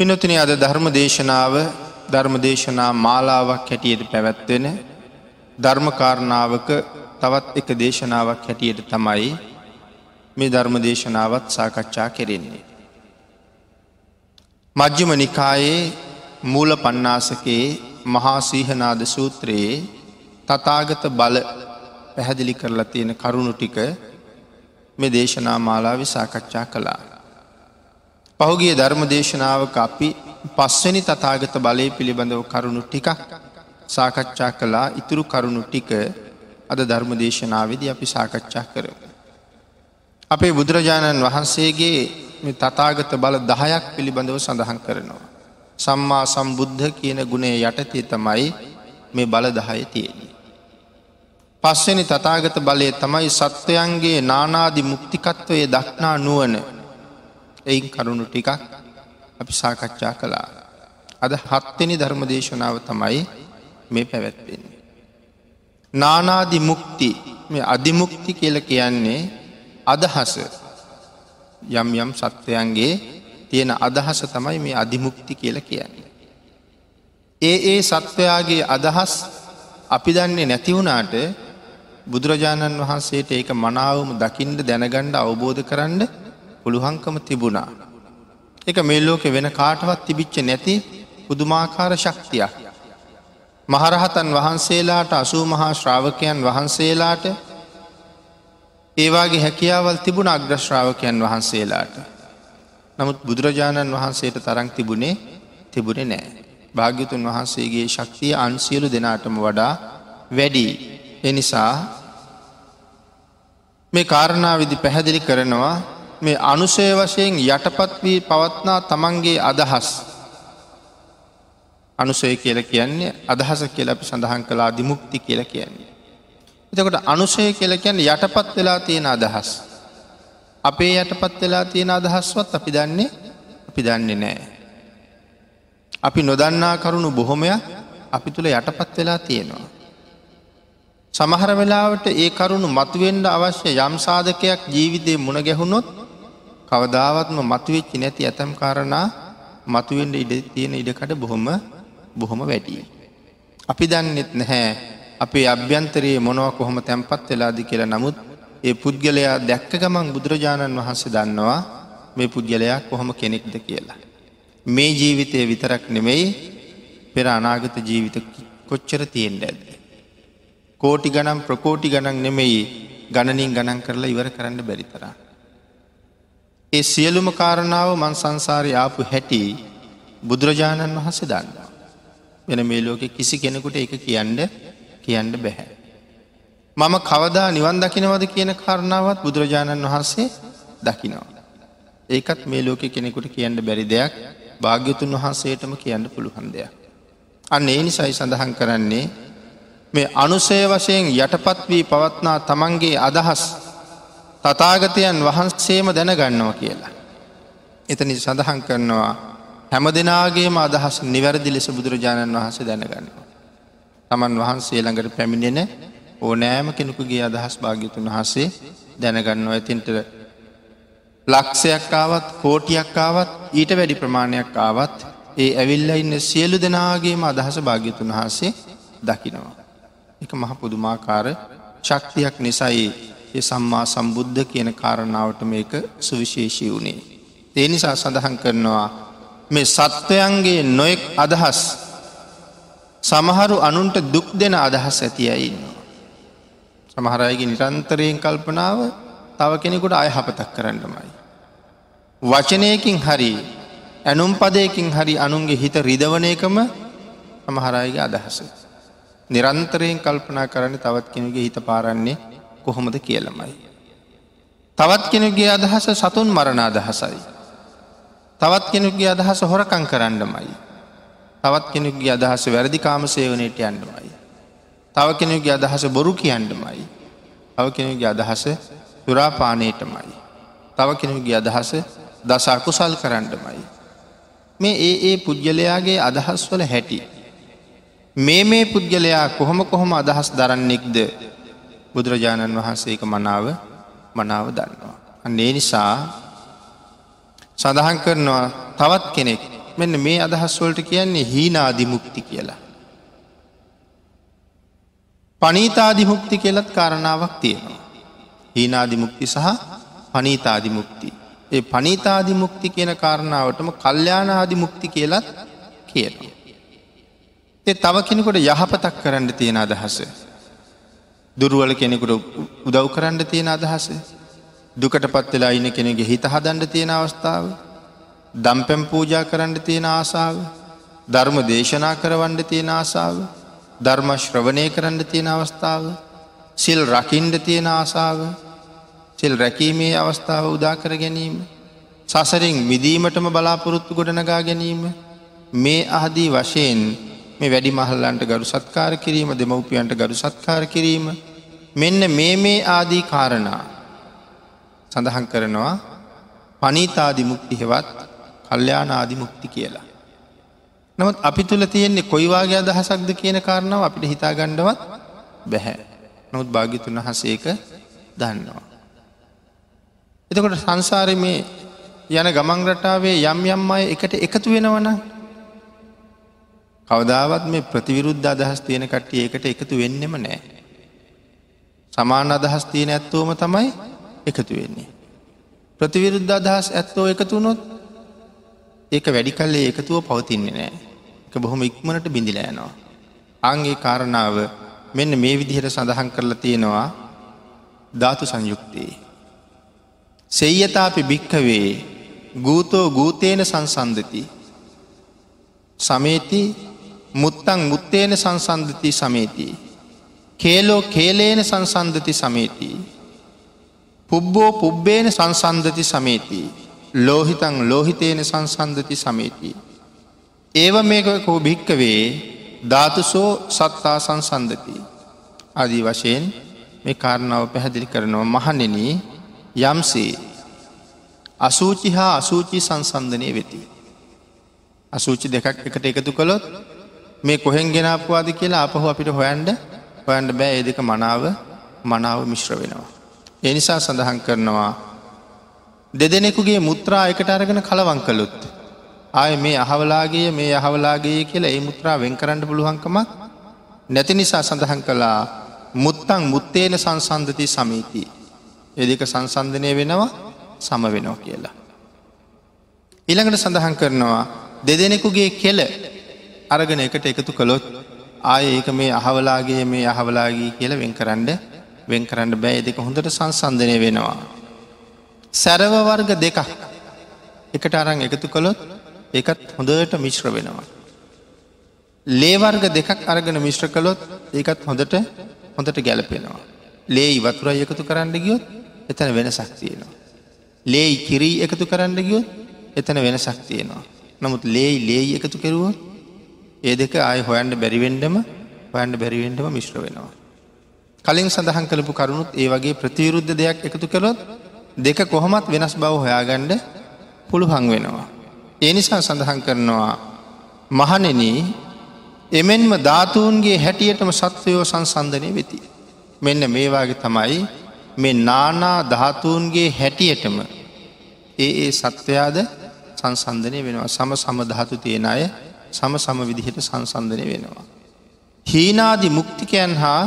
පිනොතින අද ධර්ම දේශනාව ධර්ම දේශනා මාලාවක් හැටියට පැවැත්වෙන ධර්මකාරණාවක තවත් එක දේශනාවක් හැටියට තමයි මේ ධර්ම දේශනාවත් සාකච්ඡා කෙරෙන්නේ. මජ්්‍යම නිකායේ මූල පන්නාසකයේ මහා සීහනාද සූත්‍රයේ තතාගත බල පැහැදිලි කරලා තියෙන කරුණු ටික මේ දේශනා මාලාව සාකච්ඡා කළා. පහුගිය ධර්ම දේශනාවක අපි පස්වනි තතාගත බලය පිළිබඳව කරුණු ටිකක් සාකච්ඡා කළා ඉතුරු කරුණු ටික අද ධර්ම දේශනාවේදී අපි සාකච්ඡා කරමු. අපේ බුදුරජාණන් වහන්සේගේ තතාගත බල දහයක් පිළිබඳව සඳහන් කරනවා. සම්මා සම්බුද්ධ කියන ගුණේ යටතේ තමයි මේ බල දහය තියෙන්නේ. පස්වනි තතාගත බලය තමයි සත්වයන්ගේ නානාදි මුක්තිකත්වය දක්නා නුවන එයින් කරුණු ටිකක් අපි සාකච්ඡා කළා. අද හත්වෙනි ධර්ම දේශනාව තමයි මේ පැවැත්වෙන්නේ. නානාදි මුක්ති මේ අධිමුක්ති කියල කියන්නේ අදහස යම් යම් සත්වයන්ගේ තියෙන අදහස තමයි මේ අධිමුක්ති කියල කියන්නේ. ඒ ඒ සත්වයාගේ අදහස් අපි දන්නේ නැතිවුණාට බුදුරජාණන් වහන්සේට ඒක මනාවම දකිින්ට දැනගණ්ඩ අවබෝධ කරන්න පුළුහංකම තිබුණා. එක මේ ලෝකෙ වෙන කාටවත් තිබිච්ච නැති පුදුමාකාර ශක්තියක්. මහරහතන් වහන්සේලාට අසූ මහා ශ්‍රාවකයන් වහන්සේලාට ඒවාගේ හැකියාවල් තිබුණ අග්‍රශ්‍රාවකයන් වහන්සේලාට. නමුත් බුදුරජාණන් වහන්සේට තරං තිබුණේ තිබුණේ නෑ. භාග්‍යතුන් වහන්සේගේ ශක්තිය අන්සියලු දෙනාටම වඩා වැඩි. එනිසා මේ කාරණාවිදි පැහැදිලි කරනවා මේ අනුසය වශයෙන් යටපත් වී පවත්නා තමන්ගේ අදහස් අනුසය කියල කියන්නේ අදහස කියල අපි සඳහන් කලා දිමුක්ති කියල කියන්නේ. එතකොට අනුසය කියල කියන්න යටපත් වෙලා තියෙන අදහස්. අපේ යටපත් වෙලා තියෙන අදහස්වත් අපි දන්නේ අපි දන්නේ නෑ. අපි නොදන්නා කරුණු බොහොමයක් අපි තුළ යටපත් වෙලා තියෙනවා. සමහර වෙලාවට ඒ කරුණු මතුවෙන්ඩ අවශ්‍ය යම් සාධකයක් ජීවිතය මුණ ගැහුණොත් කවදාවත්ම මතුවෙච්චි නැති ඇතම් කාරණා මතුවෙන්ට ඉඩ තියෙන ඉඩකට බොහොම බොහොම වැඩිය. අපි දන්නෙත් නැහැ අපේ අභ්‍යන්තරයේ මොනව කොහොම තැන්පත් වෙලාදි කියලා නමුත් ඒ පුද්ගලයා දැක්ක ගමන් බුදුරජාණන් වහන්සේ දන්නවා මේ පුද්ගලයා කොහොම කෙනෙක්ද කියලා. මේ ජීවිතය විතරක් නෙමෙයි පෙර අනාගත ජීවිත කොච්චර තියෙන්ට ඇද. කෝටි ගනම් ප්‍රකෝටි ගණන් නෙමෙයි ගණනින් ගණන් කරලා ඉවර කරන්න බැරිතරා. ඒ සියලුම කාරණාව මන් සංසාරය ආපු හැටි බුදුරජාණන් වහස දන්නවා. වෙන මේ ලෝකෙ කිසි කෙනෙකුට එක කියන්න කියන්න බැහැ. මම කවදා නිවන් දකිනවද කියන කාරණාවත් බුදුරජාණන් වහන්සේ දකිනවා. ඒකත් මේ ලෝකෙ කෙනෙකුට කියන්න බැරි දෙයක් භාග්‍යතුන් වහන්සේටම කියන්න පුළුවන් දෙයක්. අන්න ඒ නිසයි සඳහන් කරන්නේ මේ අනුසය වශයෙන් යටපත් වී පවත්නා තමන්ගේ අදහස් තතාගතයන් වහන්සේම දැනගන්නවා කියලා. එතනි සඳහන් කරනවා හැම දෙනාගේම අදහස් නිවැරදි ලෙස බුදුරජාණන් වහන්සේ දැනගන්නවා. තමන් වහන්සේ ළඟට පැමිණෙන ඕනෑම කෙනෙකුගේ අදහස් භාග්‍යතුන් වහන්සේ දැනගන්නවා ඇතින්ට ලක්ෂයක් ආවත් කෝටියක් ආවත් ඊට වැඩි ප්‍රමාණයක් ආවත් ඒ ඇවිල්ල ඉන්න සියලු දෙනාගේම අදහස භාග්‍යතුන් වහන්සේ දකිනවා. එක මහ පුදුමාකාර ශක්තියක් නිසයි ඒ සම්මා සම්බුද්ධ කියන කාරණාවට මේක සුවිශේෂී වුණේ. ඒ නිසා සඳහන් කරනවා මේ සත්වයන්ගේ නොයෙක් අදහස් සමහරු අනුන්ට දුක් දෙන අදහස් ඇති අයින්නවා. සමහරයගේ නිරන්තරයෙන් කල්පනාව තව කෙනෙකුට අයහපතක් කරන්නමයි. වචනයකින් හරි ඇනුම් පදයකින් හරි අනුන්ගේ හිත රිදවනයකම සමහරයගේ අදහස. නිරන්තරයෙන් කල්පනා කරන්න තවත් කෙනගේ හිත පාරන්නේ කොහොමද කියලමයි. තවත් කෙනෙගේ අදහස සතුන් මරණ අදහසයි. තවත් කෙනෙකුගේ අදහස හොරකං කරන්නමයි. තවත් කෙනෙකුගේ අදහස වැරදි කාම සේවනයට යන්නමයි. තව කෙනෙකුගේ අදහස බොරු කියන්නමයි. තව කෙනෙකුගේ අදහස තුරාපානයටමයි. තව කෙනෙකුගේ අදහස දසාකුසල් කරන්නමයි. මේ ඒ ඒ පුද්ගලයාගේ අදහස් වල හැටි. මේ මේ පුද්ගලයා කොහොම කොහොම අදහස් දරන්නෙක්ද බුදුරජාණන් වහන්සේක මනාව මනාව දන්නවා. අන්නේ නිසා සඳහන් කරනවා තවත් කෙනෙක් මෙන්න මේ අදහස්වලට කියන්නේ හීනාදිමුක්ති කියලා. පනීතාදිමුක්ති කියලත් කාරණාවක් තියෙනවා. හීනාදිමුක්ති සහ පනීතාදිමුක්ති. ඒ පනීතාදිමුක්ති කියන කාරණාවටම කල්්‍යානාදිමුක්ති කියලත් කියනවා. ඒ තව කෙනෙකුට යහපතක් කරන්න තියෙන අදහස. දුරුවල කෙනෙකුට උදව් කරන්න තියෙන අදහස. දුකට පත් වෙලා ඉන්න කෙනෙගේ හිත හදන්ඩ තියෙන අවස්ථාව. දම්පැම් පූජා කරන්න තියෙන ආසාාව. ධර්ම දේශනා කරවන්ඩ තියෙන ආසාාව. ධර්ම ශ්‍රවණය කරන්න තියෙන අවස්ථාව. සිල් රකින්ඩ තියෙන ආසාාව. සිල් රැකීමේ අවස්ථාව උදා කර ගැනීම. සසරින් විදීමටම බලාපොරොත්තු ගොඩනගා ගැනීම. මේ අහදී වශයෙන් මේ වැඩි මහල්ලන්ට ගරු සත්කාර කිරීම දෙමවපියන්ට ගරු සත්කාර කිරීම මෙන්න මේ මේ ආදී කාරණා සඳහන් කරනවා පනීතාදිමුක්ති හෙවත් කල්්‍යානාදිමුක්ති කියලා. නමුත් අපි තුළ තියෙන්නේ කොයිවාගේ අදහසක්ද කියන කාරණාව අපිට හිතා ගණ්ඩවත් බැහැ. නොත් භාගිතුන් වහසේක දන්නවා. එතකොට සංසාරය මේ යන ගමංරටාවේ යම් යම් අය එකට එකතු වෙනවන කවදාවත් මේ ප්‍රතිවිරුද්ධ අදහස් තියෙන කට්ටිය ඒකට එකතු වෙන්නෙම නෑ. සමාන අදහස් තියෙන ඇත්තෝම තමයි එකතු වෙන්නේ. ප්‍රතිවිරුද්ධ අදහස් ඇත්තෝ එකතුනොත් ඒක වැඩි කල්ලේ එකතුව පවතින්නේ නෑ. එක බොහොම ඉක්මනට බිඳිලෑනවා. අන්ගේ කාරණාව මෙන්න මේ විදිහට සඳහන් කරලා තියෙනවා ධාතු සංයුක්තයේ. සෙය්‍යතාපි භික්කවේ ගූතෝ ගූතේන සංසන්ධති සමේති මුත්තං මුත්තේන සංසන්ධති සමේති. කේලෝ කේලේන සංසන්ධති සමේති. පුබ්බෝ පුබ්බේන සංසන්ධති සමේති. ලෝහිතං ලෝහිතේන සංසන්ධති සමේති. ඒව මේකකෝ භික්කවේ ධාතුසෝ සත්තා සංසන්ධති. අදී වශයෙන් මේ කාරණාව පැහැදිලි කරනවා මහනෙන යම්සේ අසූචි හා අසූචි සංසන්ධනය වෙති. අසූචි දෙකක් එකට එකතු කළොත් මේ කොහෙන් ගෙනාපුවාද කියලා අපහු අපිට හොයන්ඩ හොයන්ඩ බෑ ඒ දෙක මනාව මනාව මිශ්‍ර වෙනවා. ඒ නිසා සඳහන් කරනවා දෙදෙනෙකුගේ මුත්‍රා එකට අරගෙන කලවං කළුත්. ආය මේ අහවලාගේ මේ අහවලාගේ කියලා ඒ මුත්‍රා වෙන් කරන්න පුළුවන්කමක් නැති නිසා සඳහන් කළා මුත්තං මුත්තේන සංසන්ධති සමීති. එදික සංසන්ධනය වෙනවා සම වෙනවා කියලා. ඉළඟට සඳහන් කරනවා දෙදෙනෙකුගේ කෙල අරගෙන එකට එකතු කළොත් ආය ඒක මේ අහවලාගේ මේ අහවලාගේ කියල වෙන් කරන්න වෙන් කරන්න බෑ දෙක හොඳට සංසන්ධනය වෙනවා. සැරව වර්ග දෙකක් එකට අරං එකතු කළොත් ඒකත් හොඳට මිශ්‍ර වෙනවා. ලේවර්ග දෙකක් අරගෙන මිශ්‍ර කළොත් ඒකත් හොඳට හොඳට ගැලපෙනවා. ලේ ඉවතුරයි එකතු කරන්න ගියොත් එතන වෙන සක්තියනවා. ලේයි කිරී එකතු කරන්න ගියොත් එතන වෙන සක්තියනවා. නමුත් ලේයි ලේයි එකතු කෙරුවොත් ඒ දෙක අය හොයන්ට බැරිවෙන්ඩම හොයන්ට බැරිවෙන්ඩම මිශ්‍ර වෙනවා. කලින් සඳහන් කළපු කරුණුත් ඒ වගේ ප්‍රතිවරුද්ධ දෙයක් එකතු කළොත් දෙක කොහොමත් වෙනස් බව හොයාගණ්ඩ පුළුහං වෙනවා. ඒ නිසා සඳහන් කරනවා මහනෙන එමෙන්ම ධාතුූන්ගේ හැටියටම සත්වයෝ සංසන්ධනය වෙති. මෙන්න මේවාගේ තමයි මේ නානා ධාතුූන්ගේ හැටියටම ඒ ඒ සත්වයාද සංසන්ධනය වෙනවා සම සමධාතු තියෙන අය සම සම විදිහට සංසන්ධනය වෙනවා. හීනාදි මුක්තිකයන් හා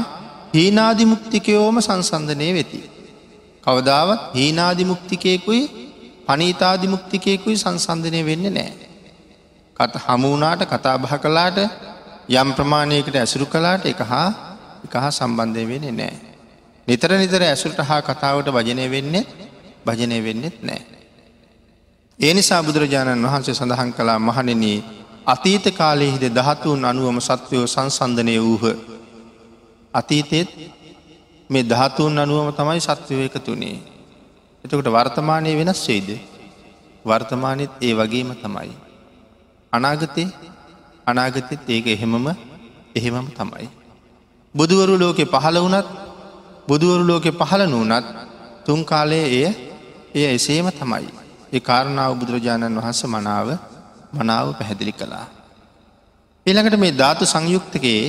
හීනාදි මුක්තිකයෝම සංසන්ධනය වෙති. කවදාවත් හීනාදි මුක්තිකයකුයි පනීතාදි මුක්තිකයකුයි සංසන්ධනය වෙන්න නෑ. කට හමුණනාට කතා බහ කලාට යම් ප්‍රමාණයකට ඇසුරු කලාට එක හා එක හා සම්බන්ධය වෙන්නේ නෑ. නිතර නිතර ඇසුරට හා කතාවට භජනය වෙන්නේ භජනය වෙන්නෙත් නෑ. ඒ නිසා බුදුරජාණන් වහන්සේ සඳහන් කලා මහණෙනී අතීත කාලයෙහිද දහතුන් අනුවම සත්වයෝ සංසන්ධනය වූහ. අතීතෙත් මේ ධාතුන් අනුවම තමයි සත්වය එකතුනේ. එතකොට වර්තමානය වෙනස් වේද. වර්තමානයත් ඒ වගේම තමයි. අනාගතේ අනාගතෙත් ඒක එහෙමම එහෙමම තමයි. බුදුවරු ලෝකෙ පහළ වනත් බුදුවරු ලෝකෙ පහළ නූනත් තුන් කාලයේ එය එය එසේම තමයි. ඒ කාරණාව බුදුරජාණන් වහන්ස මනාව මනාව පැහැදිලි කළා. ඊළඟට මේ ධාතු සංයුක්තකයේ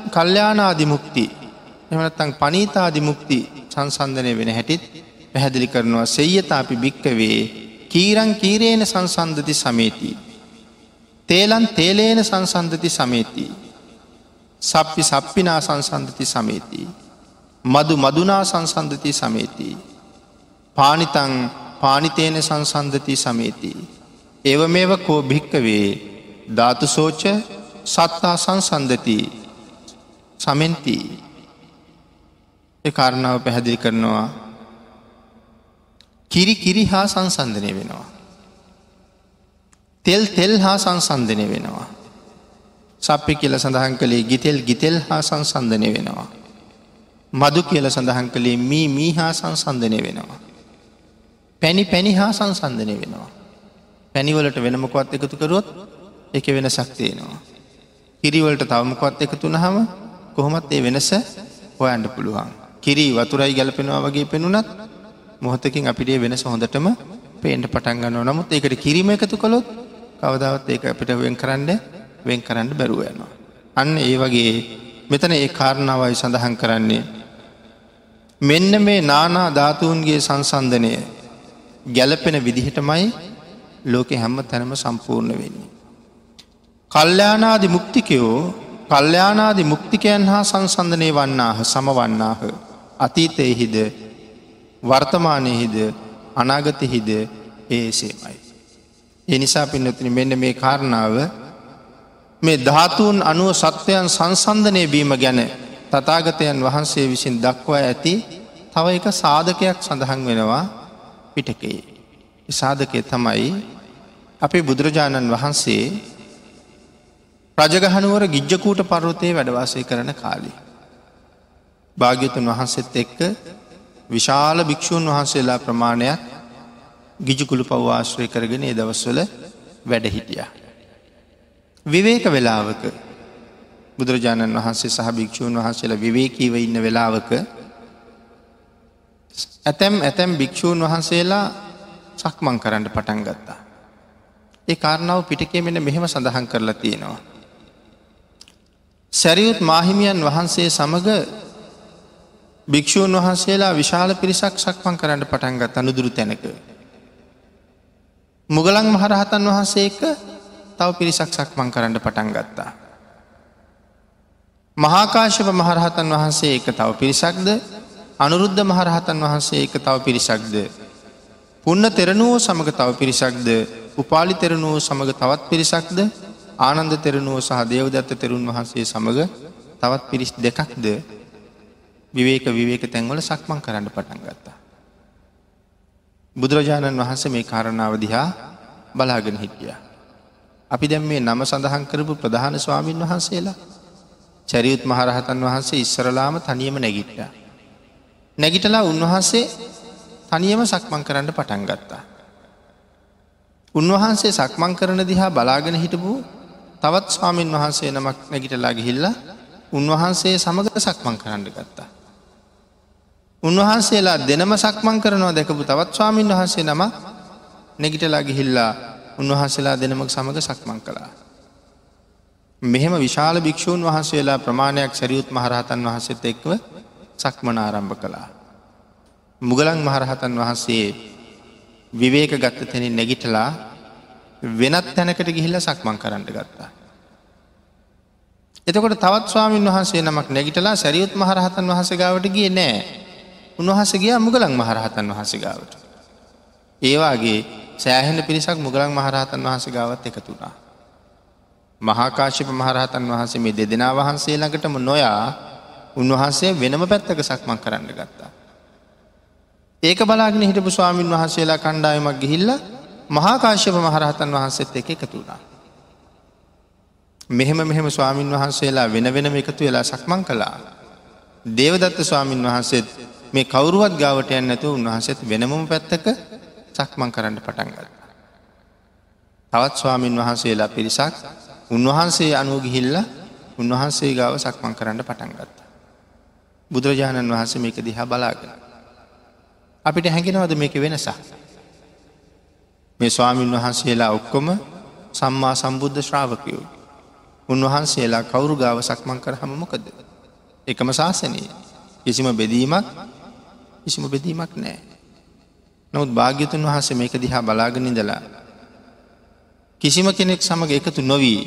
කල්්‍යානාදිමුක්ති එමනත්තං පනීතාදිමුක්ති සංසන්ධනය වෙන හැටිත් පැහැදිලි කරනවා සෙය්‍යත අපි භික්කවේ කීරං කීරේන සංසන්ධති සමේතිී. තේලන් තේලේන සංසන්ධති සමේතිී. සප්පි සප්පිනා සංසන්ධති සමේතිී. මදු මදුනා සංසන්ධති සමේතිී. පානිතං පානිතේන සංසන්ධති සමේතිී. ඒව මේව කෝ භික්කවේ ධාතු සෝච සත්තා සංසන්ධති සමෙන්තිී. ඒ කාරණාව පැහැදිලි කරනවා කිරි කිරි හා සංසන්ධනය වෙනවා. තෙල් තෙල් හා සංසන්ධනය වෙනවා. සප්පි කියල සඳහන් කළේ ගිතෙල් ගිතෙල් හා සංසන්ධනය වෙනවා. මදු කියල සඳහන් කළේ මී මී හා සංසන්ධනය වෙනවා. පැණි පැණි හා සංසන්ධනය වෙනවා. පැණිවලට වෙනමකොත් එකතු කරොත් එක වෙන සක්තියනවා. කිරිවලට තවමකොත් එකතු නහම කොහොමත් ඒ වෙනස හොයන්ඩ පුළුවන්. කිරී වතුරයි ගැලපෙනවා වගේ පෙනුනත් මොහොතකින් අපිටේ වෙනස හොඳටම පේන්ට පටන්ගන්න නමුත් ඒකට කිරීම එකතු කළොත් කවදාවත් ඒක අපිට වෙන් කරන්න වෙන් කරන්න බැරුව යනවා. අන්න ඒ වගේ මෙතන ඒ කාරණාවයි සඳහන් කරන්නේ. මෙන්න මේ නානා ධාතුූන්ගේ සංසන්ධනය ගැලපෙන විදිහටමයි ලෝකෙ හැම්ම තැනම සම්පූර්ණ වෙන්නේ. කල්්‍යයානාදි මුක්තිකයෝ කල්්‍යයානාදි මුක්තිකයන් හා සංසන්ධනය වන්නාහ සමවන්නාහ අතීතයහිද වර්තමානයහිද අනාගතහිද ඒසේමයි. ඒ නිසා පින්නතින මෙන්න මේ කාරණාව මේ ධාතුූන් අනුව සත්වයන් සංසන්ධනය බීම ගැන තතාගතයන් වහන්සේ විසින් දක්වා ඇති තව එක සාධකයක් සඳහන් වෙනවා පිටකේ. සාධකය තමයි අපේ බුදුරජාණන් වහන්සේ රජගහනුවර ගිජ්ජකූට පර්වතය වැඩවාසය කරන කාලි. භාග්‍යතුන් වහන්සේත් එක්ක විශාල භික්‍ෂූන් වහන්සේලා ප්‍රමාණයක් ගිජුකුළු පව්වාශ්‍රය කරගෙන ඒ දවස්වල වැඩ හිටිය. විවේක වෙලාවක බුදුරජාණන් වහන්සේ සහ භික්‍ෂූන් වහන්සේලා විවේකීව ඉන්න වෙලාවක ඇතැම් ඇතැම් භික්‍ෂූන් වහන්සේලා සක්මං කරන්න පටන් ගත්තා. ඒ කාරණාව පිටකේ මෙන මෙහෙම සඳහන් කරලා තියෙනවා. සැරියුත් මාහිමියන් වහන්සේ සමඟ භික්‍ෂූන් වහන්සේලා විශාල පිරිසක් සක්මං කරන්න පටන්ගත් අනුදුරු තැනක. මුගලන් මහරහතන් වහන්සේ එක තව පිරිසක් සක්මං කරන්න පටන් ගත්තා. මහාකාශප මහරහතන් වහන්සේ එක තව පිරිසක්ද අනුරුද්ධ මහරහතන් වහන්සේ එක තව පිරිසක්ද. පුන්න තෙරණුවෝ සමඟ තව පිරිසක්ද උපාලි තෙරණුවෝ සමඟ තවත් පිරිසක්ද ආනන්ද තෙරණුවෝ සහ දේවදත්ත තෙරුන් වහන්සේ සමඟ තවත් පිරිස් දෙකක්ද විවේක විවේක තැන්වල සක්මං කරන්න පටන් ගත්තා. බුදුරජාණන් වහන්සේ මේ කාරණාව දිහා බලාගෙන හිටිය. අපි දැම් මේ නම සඳහන් කරපු ප්‍රධාන ස්වාමීන් වහන්සේලා චැරියුත් මහරහතන් වහන්සේ ඉස්සරලාම තනියම නැගිට්ට. නැගිටලා උන්වහන්සේ තනියම සක්මං කරන්න පටන් ගත්තා. උන්වහන්සේ සක්මං කරන දිහා බලාගෙන හිටපු තවත් ස්වාමීන් වහන්සේ නමක් නැගිටලා ගිහිල්ලා උන්වහන්සේ සමග සක්මං කරන්න ගත්තා. උන්වහන්සේලා දෙනම සක්මං කරනවා දැකපු තවත් ස්වාමීන් වහන්සේ නම නැගිටලා ගිහිල්ලා උන්වහන්සේලා දෙනමක් සමඟ සක්මං කළා. මෙහෙම විශාල භික්‍ෂූන් වහන්සේලා ප්‍රමාණයක් සැරියුත් මහරහතන් වහන්සේත එක්ව සක්මන ආරම්භ කළා. මුගලන් මහරහතන් වහන්සේ විවේක ගත්ත තැනින් නැගිටලා වෙනත් තැනකට ගිහිල්ල සක්මං කරන්න ගත්තා. එතකොට තවත් ස්වාමීන් වහන්සේ නමක් නැගිටලා සැරියුත් මහරහතන් වහස ගාවට ගිය නෑ උන්වහස ගිය මුගලන් මහරහතන් වහසගාවට. ඒවාගේ සෑහෙන පිරිසක් මුගලන් මහරහතන් වහස ගාවත් එකතුනා. මහාකාශප මහරහතන් වහන්සේ මේ දෙදෙනා වහන්සේ ළඟටම නොයා උන්වහන්සේ වෙනම පැත්තක සක්මන් කරන්න ගත්තා. ඒක බලාගෙන හිටපු ස්වාමීන් වහන්සේලා කණ්ඩායමක් ගිහිල්ල මහාකාශ්‍යප මහරහතන් වහන්සේත් එක එකතුනා. මෙහෙම මෙහෙම ස්වාමීන් වහන්සේලා වෙන වෙනම එකතු වෙලා සක්මං කළා. දේවදත්ත ස්වාමීන් වහන්සේත් මේ කවරුවත් ගාවට යන්න ඇතු උන්වහසත් වෙනමම පැත්තක සක්මං කරන්න පටන්ගත්. තවත් ස්වාමීන් වහන්සේලා පිරිසක් උන්වහන්සේ අනුගිහිල්ල උන්වහන්සේ ගාව සක්මං කරන්න පටන්ගත්ත. බුදුරජාණන් වහන්සේ මේක දිහා බලාගෙන. අපිට හැඟෙනවද මේක වෙනසා. මේ ස්වාමීන් වහන්සේලා ඔක්කොම සම්මා සම්බුද්ධ ශ්‍රාවකයෝ. උන්වහන්සේලා කවුරු ගාව සක්මං කර හම මොකද. එකම ශාසනයේ කිසිම බෙදීමක් කිසිම බෙදීමක් නෑ. නොත් භාග්‍යතුන් වහස මේක දිහා බලාගෙනනිදලා. කිසිම කෙනෙක් සමඟ එකතු නොවී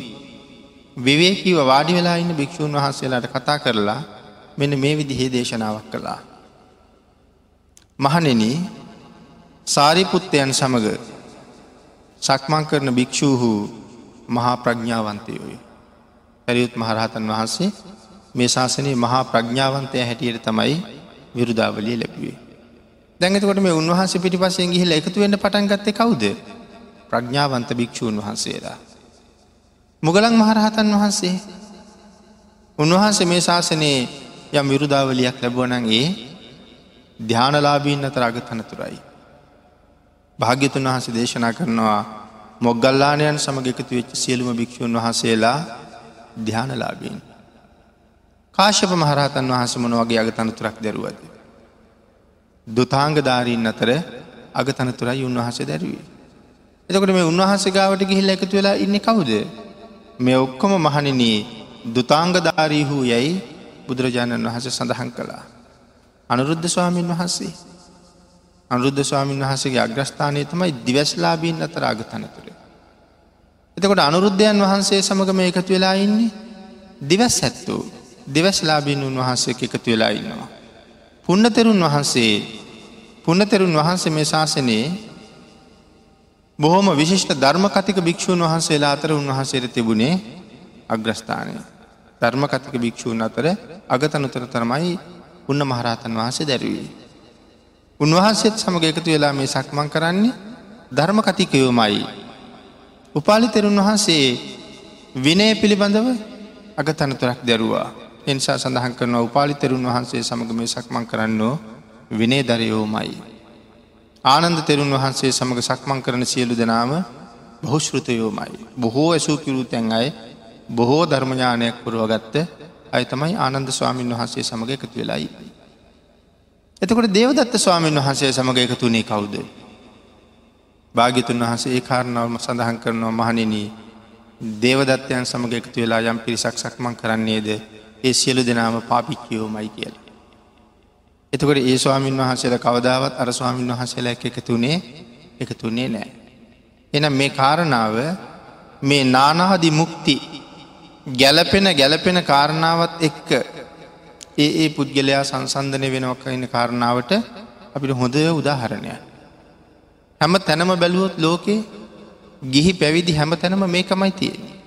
විවේකීව වාඩි වෙලා ඉන්න භික්‍ෂූන් වහන්සේලාට කතා කරලා මෙන්න මේ විදිහේ දේශනාවක් කළා. මහනෙන සාරිපුත්තයන් සමඟ සක්මං කරන භික්‍ෂූහු මහා ප්‍රඥාවන්තයෝය. පැරියුත් මහරහතන් වහන්සේ මේ ශාසනයේ මහා ප්‍රඥාවන්තය හැටියට තමයි විරුදාවලිය ලැබුවේ. දැඟතකොට මේ උන්වහන්සේ පිටිපසෙන් ගිහිල එකතු වෙන්න පටන් ගත්තේ කවුද ප්‍රඥාවන්ත භික්‍ෂූන් වහන්සේලා. මුගලන් මහරහතන් වහන්සේ උන්වහන්සේ මේ ශාසනයේ යම් විරුදාවලියක් ලැබුවනන්ගේ ධ්‍යානලාබීන් අතර අගතනතුරයි. භාග්‍යතුන් වහන්සේ දේශනා කරනවා මොගල්ලානයන් සමග එකතු වෙච්ච සියලුම භික්‍ෂූන් වහන්සේලා ධ්‍යානලාබීන්. කාශ්‍යප මහරහතන් වහස මොන වගේ අගතනතුරක් දැරුවද. දුතාංගධාරීන් අතර අගතනතුරයි උන්වහස දැරුවේ. එතකොට මේ උන්වහන්සේ ගාවට ගිහිල්ල එකතු වෙලා ඉන්න කවුද. මේ ඔක්කොම මහනිනී දුතාංගධාරීහු යැයි බුදුරජාණන් වහස සඳහන් කළා. අනුරුද්ධ ස්වාමීන් වහන්සේ. අනුරුද්ධ ස්වාමීන් වහසගේ අග්‍රස්ථානය තමයි දිවස්ලාබීන් අතර අගතනතුර. එතකොට අනුරුද්ධයන් වහන්සේ සමග මේ එකතු වෙලා ඉන්නේ දිවස් ඇත්තූ දෙවස්ලාබීන් උන්වහන්සේ එකතු වෙලා ඉන්නවා. පුන්නතෙරුන් වහන්සේ පුන්නතෙරුන් වහන්සේ මේ ශාසනයේ බොහොම විශිෂ්ට ධර්ම කතික භික්‍ෂූන් වහන්සේලා අතර උන්වහන්සේට තිබුණේ අග්‍රස්ථානය. ධර්ම කතික භික්‍ෂූන් අතර අගතනතර තරමයි උන්න මහරහතන් වහන්සේ දැරවී. උන්වහන්සේත් සමග එකතු වෙලා මේ සක්මන් කරන්නේ ධර්ම කතිකයෝමයි. උපාලි තෙරුන් වහන්සේ විනය පිළිබඳව අගතනතුරක් දැරුවා. එනිසා සඳහන් කරන උපාලි තෙරුන් වහන්සේ සමඟ මේ සක්මන් කරන්නෝ විනේ දරයෝමයි. ආනන්ද තෙරුන් වහන්සේ සමඟ සක්මන් කරන සියලු දෙනාම බහුශ්ෘතයෝමයි. බොහෝ ඇසූ කිරු තැන් අයි බොහෝ ධර්මඥානයක් පුරුවගත්ත අය තමයි ආනන්ද ස්වාමීන් වහන්සේ සමඟ එකතු වෙලායි. එතකොට දේවදත්ත ස්වාමීන් වහන්සේ සමඟ එකතුනේ කවුද. භාගිතුන් වහන්සේ ඒ කාරණාවම සඳහන් කරනවා මහනිනී දේවදත්තයන් සමඟ එකතු වෙලා යම් පිරිසක් සක්මන් කරන්නේද ඒ සියලු දෙනාම පාපිච්චියෝ මයි කියල. එතකොට ඒ ස්වාමීන් වහන්සේල කවදාවත් අර ස්වාමීන් වහසේලා එකතුනේ එකතුන්නේ නෑ. එනම් මේ කාරණාව මේ නානාදි මුක්ති ගැලපෙන ගැලපෙන කාරණාවත් එක්ක ඒ ඒ පුද්ගලයා සංසන්ධනය වෙනවක ඉන්න කාරණාවට අපිට හොඳ උදාහරණය. හැම තැනම බැලුවොත් ලෝකේ ගිහි පැවිදි හැම තැනම මේකමයි තියෙන්නේ.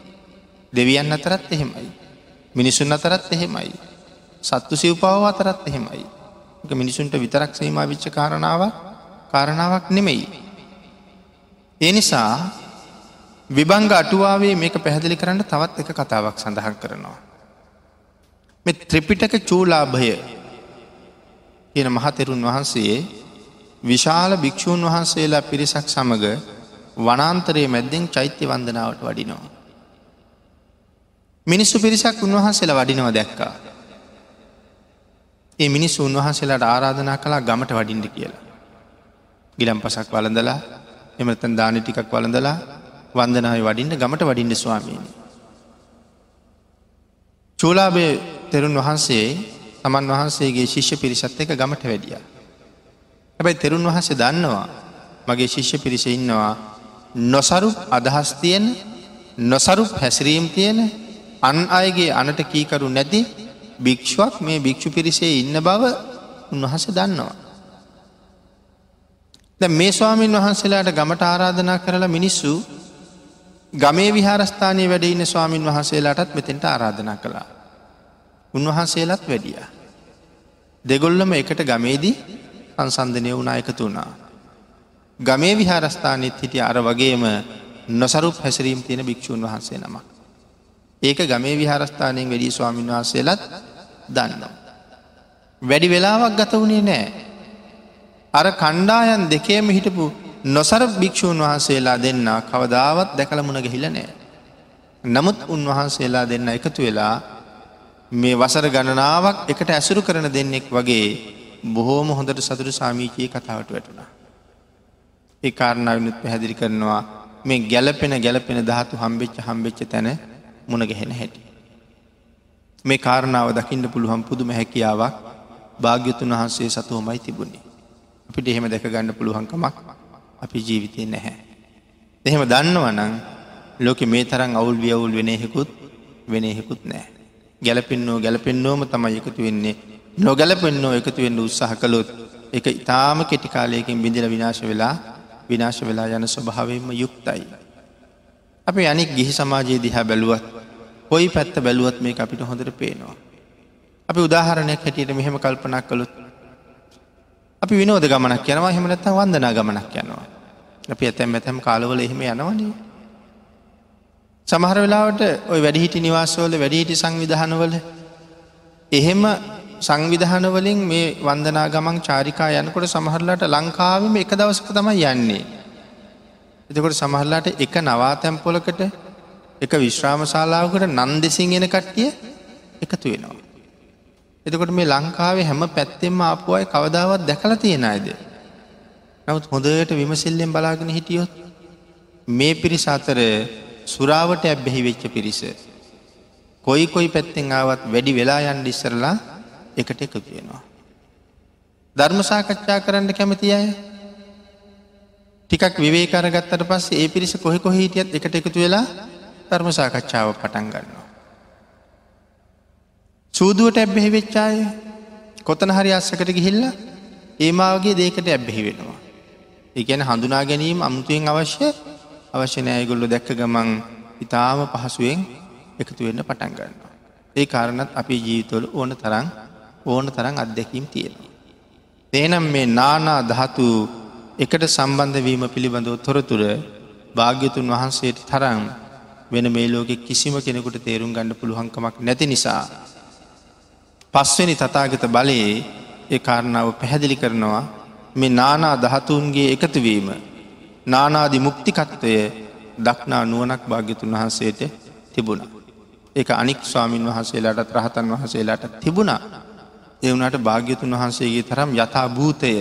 දෙවියන් අතරත් එහෙමයි. මිනිසුන් අතරත් එහෙමයි. සත්තු සිව්පාව අතරත් එහෙමයි. මිනිසුන්ට විතරක් සීමා විච්ච කාරණාව කාරණාවක් නෙමෙයි. ඒ නිසා විබංග අටුවාවේ මේක පැහැදිලි කරන්න තවත් එක කතාවක් සඳහන් කරනවා. මෙ ත්‍රිපිටක චූලාභය කියන මහතෙරුන් වහන්සේ විශාල භික්‍ෂූන් වහන්සේලා පිරිසක් සමඟ වනාන්තරයේ මැද්දෙන් චෛත්‍ය වන්දනාවට වඩිනවා. මිනිස්සු පිරිසක් උන්වහන්සේලා වඩිනව දැක්කා. ඒ මිනිස් උන්වහන්සේලාට ආරාධනා කලා ගමට වඩින්ඩ කියලා. ගිලම් පසක් වලඳලා එමතන් දානි ටිකක් වලඳලා වන්දනාව වඩින්ට ගමට වඩින්ඩ ස්වාමීණි. චූලාබේ තෙරුන් වහන්සේ තමන් වහන්සේගේ ශිෂ්‍ය පිරිසත් එක ගමට වැඩිය. හැබැයි තෙරුන් වහන්සේ දන්නවා මගේ ශිෂ්‍ය පිරිස ඉන්නවා නොසරු අදහස් තියෙන නොසරු හැසිරීම් තියෙන අන් අයගේ අනට කීකරු නැති භික්ෂුවක් මේ භික්‍ෂු පිරිසේ ඉන්න බව උන්වහස දන්නවා. ද මේ ස්වාමීන් වහන්සේලාට ගමට ආරාධනා කරලා මිනිස්සු ගමේ විහාරස්ථානය වැඩඉන්න ස්වාමීන් වහන්සේලාටත් මෙතෙන්ට ආරාධනා කළා. උන්වහන්සේලත් වැඩිය. දෙගොල්ලම එකට ගමේදී සංසන්ධනය වුණා එකතු වුණා. ගමේ විහාරස්ථානත් හිටිය අර වගේම නොසරුප හැසිරීම් තියෙන භික්‍ෂූන් වහන්සේ නමක්. ඒක ගමේ විහාරස්ථානයෙන් වැඩි ස්වාමීන් වහන්සේලත් දන්න. වැඩි වෙලාවක් ගත වුණේ නෑ. අර කණ්ඩායන් දෙකේම හිටපු නොසර භික්‍ෂූන් වහන්සේලා දෙන්න කවදාවත් දැකළමුණ ගහිල නෑ. නමුත් උන්වහන්සේලා දෙන්න එකතු වෙලා මේ වසර ගණනාවක් එකට ඇසුරු කරන දෙන්නෙක් වගේ බොහෝම හොඳට සතුරු සාමීකයේ කතාවට වැටුණා. ඒ කාරණාවනුත් පැහැදිරි කරනවා මේ ගැලපෙන ගැලපෙන ධාතු හම්බෙච්ච හම්බෙච්ච තැන මුණගැහෙන හැටි. මේ කාරණාව දකින්න පුළුවන් පුදුම හැකියාවක් භාග්‍යතුන් වහන්සේ සතුවමයි තිබුණේ. අපිට එහෙම දැක ගන්න පුළුවන්කමක් අපි ජීවිතය නැහැ. එහෙම දන්නවනං ලෝක මේ තරම් අවුල් වියවුල් වෙනහෙකුත් වෙනහෙකුත් නෑ. ගැලපෙන්නෝ ගැලපෙන්නෝම තමයි එකතු වෙන්නේ නොගැලපෙන්නෝ එකතු වෙන්න උත්සාහ කළොත් එක ඉතාම කෙටිකාලයකින් බිඳිල විනාශ වෙලා විනාශ වෙලා යන ස්වභාවයෙන්ම යුක්තයි. අපි අනික් ගිහි සමාජයේ දිහා බැලුවත් කොයි පැත්ත බැලුවත් මේ අපිට හොඳට පේනවා. අපි උදාහරණයක් හැටියට මෙහෙම කල්පනක් කළුත් අපි විනෝද ගමනක් යනවා හෙමනත්තම් වන්දනා ගමනක් යනවා. අපි ඇතැම් ඇතැම් කාලවල එහෙම යනවනේ. සමහර වෙලාවට ඔය වැඩිහිටි නිවාසවල වැඩිහිටි සංවිධානවල එහෙම සංවිධානවලින් මේ වන්දනා ගමන් චාරිකා යනකොට සමහරලාට ලංකාවම එක දවසක තමයි යන්නේ. එතකොට සමහරලාට එක නවාතැම්පොලකට එක විශ්‍රාම ශාලාවකට නන් දෙසින් එන කට්ටිය එකතු වෙනවා. එතකොට මේ ලංකාවේ හැම පැත්තෙම ආපුුවයි කවදාවත් දැකල තියෙන අයද. නමුත් හොඳට විමසිල්ලෙන් බලාගෙන හිටියොත් මේ පිරිස අතර සුරාවට ඇබ්බෙහි වෙච්ච පිරිස. කොයි කොයි පැත්තෙන් ආවත් වැඩි වෙලා යන් ඉස්සරලා එකට එකතු වෙනවා. ධර්මසාකච්ඡා කරන්න කැමති අය ටිකක් විවේකර ගත්තට පස්සේ ඒ පිරිස කොහෙ කොහිටියත් එකට එකතු වෙලා ධර්මසාකච්ඡාව පටන් ගන්නවා. සූදුවට ඇබ්බෙහි වෙච්චාය කොතන හරි අස්සකට ගිහිල්ල ඒමාවගේ දේකට ඇබ්බෙහි වෙනවා. ඒගැන හඳුනා ගැනීම අමුතුවෙන් අවශ්‍ය අවශ්‍ය නෑයගොල්ලො දැක්ක ගමන් ඉතාම පහසුවෙන් එකතු වෙන්න පටන් ගන්නවා. ඒ කාරණත් අපි ජීවිතවල ඕන තරම් ඕන තරම් අත්දැකීම් තියෙනවා. තේනම් මේ නානා දහතු එකට සම්බන්ධවීම පිළිබඳව තොරතුර භාග්‍යතුන් වහන්සේට තරම් වෙන මේ ලෝකෙ කිසිම කෙනෙකුට තේරුම් ගන්න පුළුවන්කමක් නැති නිසා. පස්වෙනි තතාගත බලයේ ඒ කාරණාව පැහැදිලි කරනවා මේ නානා දහතුන්ගේ එකතුවීම නානාදි මුක්තිකත්වය දක්නා නුවනක් භාග්‍යතුන් වහන්සේට තිබුණ. ඒ අනික් ස්වාමීන් වහසේලාටත් රහතන් වහසේලාට තිබුණා. එවුනට භාග්‍යතුන් වහන්සේගේ තරම් යථා භූතය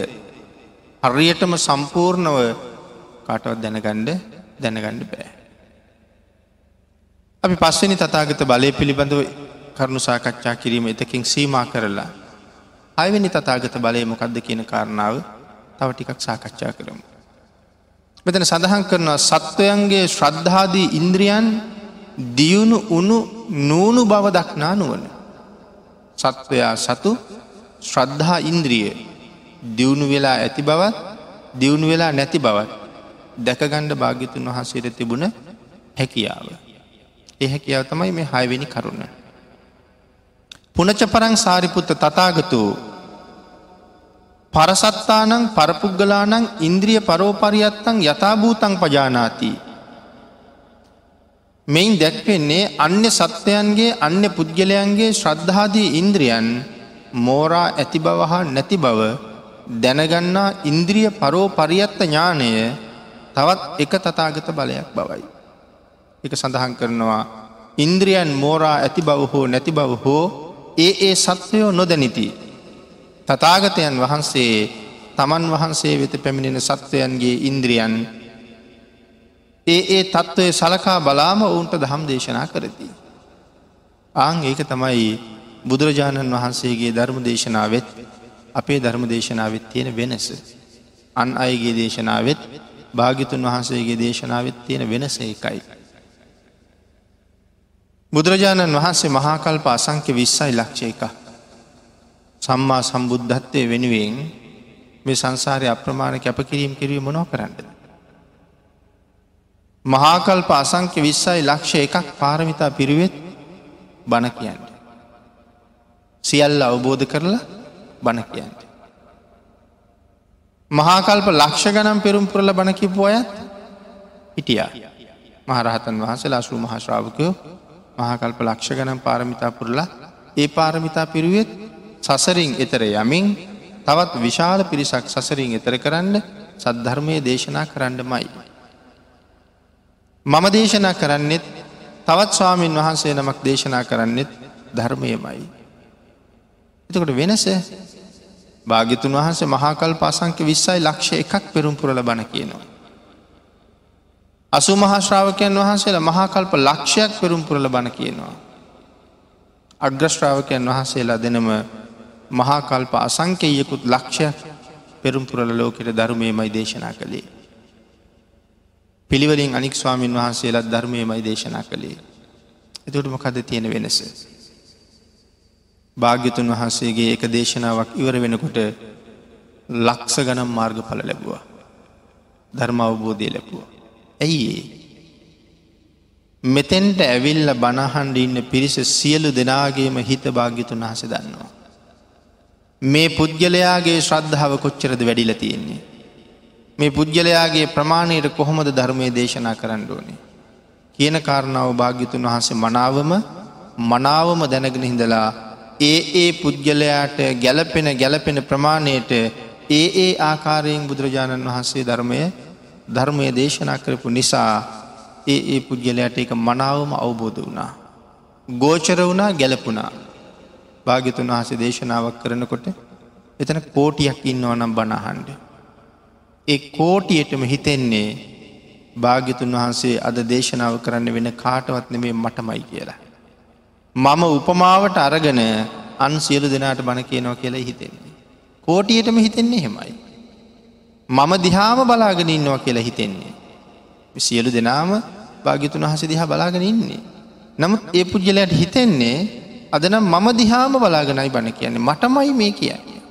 හරියටම සම්පූර්ණව කාටවත් දැනගණ්ඩ දැනගණ්ඩ බෑ. අපි පස්වනි තතාගත බලය පිළිබඳව කරුණු සාකච්ඡා කිරීම එතකින් සීමා කරලා අයවැනි තතාගත බලය මොකක්ද කියන කාරණාව තව ටිකක් සාකච්ඡා කරමු. මෙතන සඳහන් කරනවා සත්වයන්ගේ ශ්‍රද්ධාදී ඉන්ද්‍රියන් දියුණු උනු නූුණු බව දක්නා නුවන. සත්වයා සතු ශ්‍රද්ධහා ඉන්ද්‍රිය දියුණු වෙලා ඇති බවත් දියුණු වෙලා නැති බවත් දැකගණ්ඩ භාගිතුන් වහන්සේට තිබුණ හැකියාව. ඒ හැකියාව තමයි මේ හයවෙනි කරුණ. පුනචපරං සාරිපුත්ත තතාගතු පරසත්තානං පරපුග්ගලානං ඉන්ද්‍රිය පරෝපරියත්තං යථභූතං පජානාති. මෙයින් දැක්වෙන්නේ අන්‍ය සත්වයන්ගේ අන්‍ය පුද්ගලයන්ගේ ශ්‍රද්ධාදී ඉන්ද්‍රියන් මෝරා ඇති බව හා නැති බව දැනගන්නා ඉන්ද්‍රිය පරෝ පරියත්ත ඥානය තවත් එක තතාගත බලයක් බවයි. එක සඳහන් කරනවා ඉන්ද්‍රියන් මෝරා ඇති බව හෝ නැති බව හෝ ඒ ඒ සත්වයෝ නොදැනිති. තතාගතයන් වහන්සේ තමන් වහන්සේ වෙත පැමිණෙන සත්වයන්ගේ ඉන්ද්‍රියන් ඒ ඒ තත්ත්වය සලකා බලාම ඔවුන්ට දහම් දේශනා කරති. ආං ඒක තමයි බුදුරජාණන් වහන්සේගේ ධර්ම දේශනාවත් අපේ ධර්ම දේශනාවත් තියෙන වෙනස. අන් අයගේ දේශනාවත් භාගිතුන් වහන්සේගේ දේශනාවත් තියෙන වෙනස එකයි. බුදුරජාණන් වහන්සේ මහාකල්ප අසංක්‍ය විස්සයි ලක්ෂය එක. සම්මා සම්බුද්ධත්වය වෙනුවෙන් මේ සංසාරය අප්‍රමාණ කැපකිරීම් කිරීම මොනෝ කරන්නද. මහාකල්ප අසංක්‍ය විස්සයි ලක්ෂ එකක් පාරමිතා පිරිවෙත් බණ කියන්න. සියල්ල අවබෝධ කරලා බණ කියන්න. මහාකල්ප ලක්ෂ ගනම් පෙරුම් පුරල බණකිපු අයත් හිටියා. මහරහතන් වහන්සේ ලසු මහශ්‍රාවකයෝ මහාකල්ප ලක්ෂ ගනම් පාරමිතා පුරලා ඒ පාරමිතා පිරුවෙත් සසරින් එතර යමින් තවත් විශාල පිරිසක් සසරින් එතර කරන්න සද්ධර්මය දේශනා කරන්න මයි. මම දේශනා කරන්නෙත් තවත් ස්වාමීන් වහන්සේ නමක් දේශනා කරන්නෙත් ධර්මයමයි. එතකොට වෙනස භාගිතුන් වහන්සේ මහාකල් පාසංක විස්සයි ලක්ෂ එකක් පෙරුම් පුරල බණ කියනවා. අසු මහශ්‍රාවකයන් වහන්සේලා මහාකල්ප ලක්ෂයක් පෙරුම් පුරල බණ කියනවා. අග්‍රශ්‍රාවකයන් වහන්සේලා දෙනම මහාකල්ප අසංකයකුත් ලක්ෂයක් පෙරුම් පුරල ලෝකෙට ධර්මයමයි දේශනා කළේ. පිළිවලින් අනික් ස්වාමීන් වහන්සේලත් ධර්මයමයි දේශනා කළේ. එතුට මොකද තියෙන වෙනස. භාග්‍යතුන් වහන්සේගේ එක දේශනාවක් ඉවර වෙනකොට ලක්ස ගනම් මාර්ගඵල ලැබවා. ධර්ම අවබෝධය ලැබුව. ඇයි මෙතෙන්ට ඇවිල්ල බණහන්ඩ ඉන්න පිරිස සියලු දෙනාගේම හිත භාග්‍යතුන් වහස දන්නවා. මේ පුද්ගලයාගේ ශ්‍රද්ධාව කොච්චරද වැඩිල තියෙන්නේ. මේ පුද්ගලයාගේ ප්‍රමාණයට කොහොමද ධර්මය දේශනා කරන්න ඕනේ. කියන කාරණාව භාග්‍යතුන් වහන්සේ මනාවම මනාවම දැනගෙන හිඳලා ඒ ඒ පුද්ගලයාට ගැලපෙන ගැලපෙන ප්‍රමාණයට ඒ ඒ ආකාරයෙන් බුදුරජාණන් වහන්සේ ධර්මය ධර්මය දේශනා කරපු නිසා ඒ ඒ පුද්ගලයට එක මනාවම අවබෝධ වුණා. ගෝචර වුණා ගැලපුණා භාගිතුන් වහසේ දේශනාවක් කරනකොට එතන කෝටියක් ඉන්නවා නම් බණහන්ඩ. ඒ කෝටියටම හිතෙන්නේ භාගිතුන් වහන්සේ අද දේශනාව කරන්න වෙන කාටවත් නෙමේ මටමයි කියලා. මම උපමාවට අරගෙන අන් සියලු දෙනාට බණ කියනවා කියලා හිතෙන්නේ. කෝටියටම හිතෙන්නේ හෙමයි. මම දිහාම බලාගෙන ඉන්නවා කියලා හිතෙන්නේ. සියලු දෙනාම භාගිතුන් වහස දිහා බලාගෙන ඉන්නේ. නමුත් ඒ පුද්ගලයට හිතෙන්නේ අදනම් මම දිහාම බලාගෙනයි බණ කියන්නේ මටමයි මේ කියන්නේ.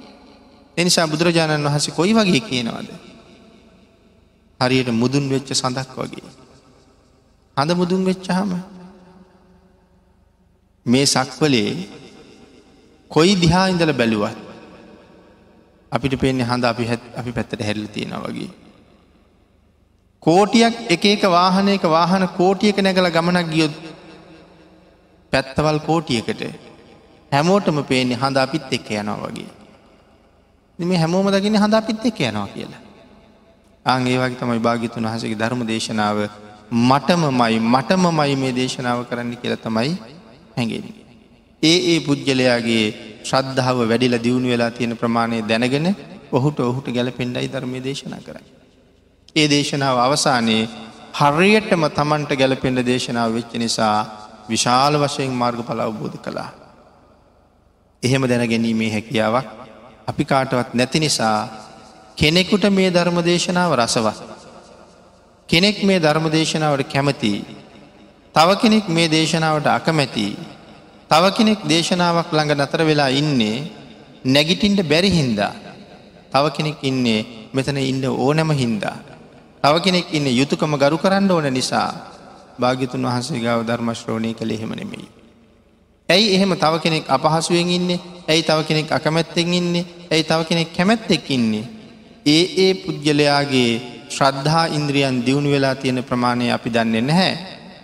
එනිසා බුදුරජාණන් වහසේ කොයි වගේ කියනවාද. හරියට මුදුන් වෙච්ච සඳක් වගේ. හඳ මුදුන් වෙච්චහම මේ සක්වලේ කොයි දිහා ඉඳල බැලුවත් අපිට පෙන්නේ හඳ අපි අපි පැත්තට හැල්ල තියෙන වගේ. කෝටියක් එක එක වාහනයක වාහන කෝටියක නැගල ගමනක් ගියොත් පැත්තවල් කෝටියකට හැමෝටම පේන්නේ හඳ අපිත් එක්ක යනවා වගේ. මේ හැමෝම දකින හඳ අපිත් එක්ක යනවා කියලා. අංගේ වගේ තමයි භාගිතුන් වහසගේ ධර්ම දේශනාව මටම මයි මටම මයි මේ දේශනාව කරන්න කියල තමයි හැඟෙන. ඒ ඒ පුද්ගලයාගේ ශ්‍රද්ධාව වැඩිල දියුණු වෙලා තියෙන ප්‍රමාණය දැනගෙන ඔහුට ඔහුට ගැලපෙන්ඩයි ධර්මය දේශනා කරයි. ඒ දේශනාව අවසානයේ හරියටම තමන්ට ගැලපෙන්ඩ දේශනාව වෙච්ච නිසා විශාල වශයෙන් මාර්ග පල අවබෝධ කළා. එහෙම දැනගැනීමේ හැකියාවක් අපි කාටවත් නැති නිසා කෙනෙකුට මේ ධර්ම දේශනාව රසවත්. කෙනෙක් මේ ධර්ම දේශනාවට කැමති. තව කෙනෙක් මේ දේශනාවට අකමැති. තව කෙනෙක් දේශනාවක් ළඟ නතර වෙලා ඉන්නේ නැගිටින්ට බැරි හින්දා. තව කෙනෙක් ඉන්නේ මෙතන ඉන්න ඕනැම හින්දා. තව කෙනෙක් ඉන්න යුතුකම ගරු කරන්න ඕන නිසා භාගිතුන් වහන්සේ ගාව ධර්මශ්‍රෝණය කළ එහෙම නෙමෙයි. ඇයි එහෙම තව කෙනෙක් අපහසුවෙන් ඉන්නේ ඇයි තව කෙනෙක් අකමැත්තෙන් ඉන්නේ ඇයි තව කෙනෙක් කැමැත්තෙක් ඉන්නේ. ඒ ඒ පුද්ගලයාගේ ශ්‍රද්ධා ඉන්ද්‍රියන් දියුණු වෙලා තියෙන ප්‍රමාණය අපි දන්නේ නැහැ.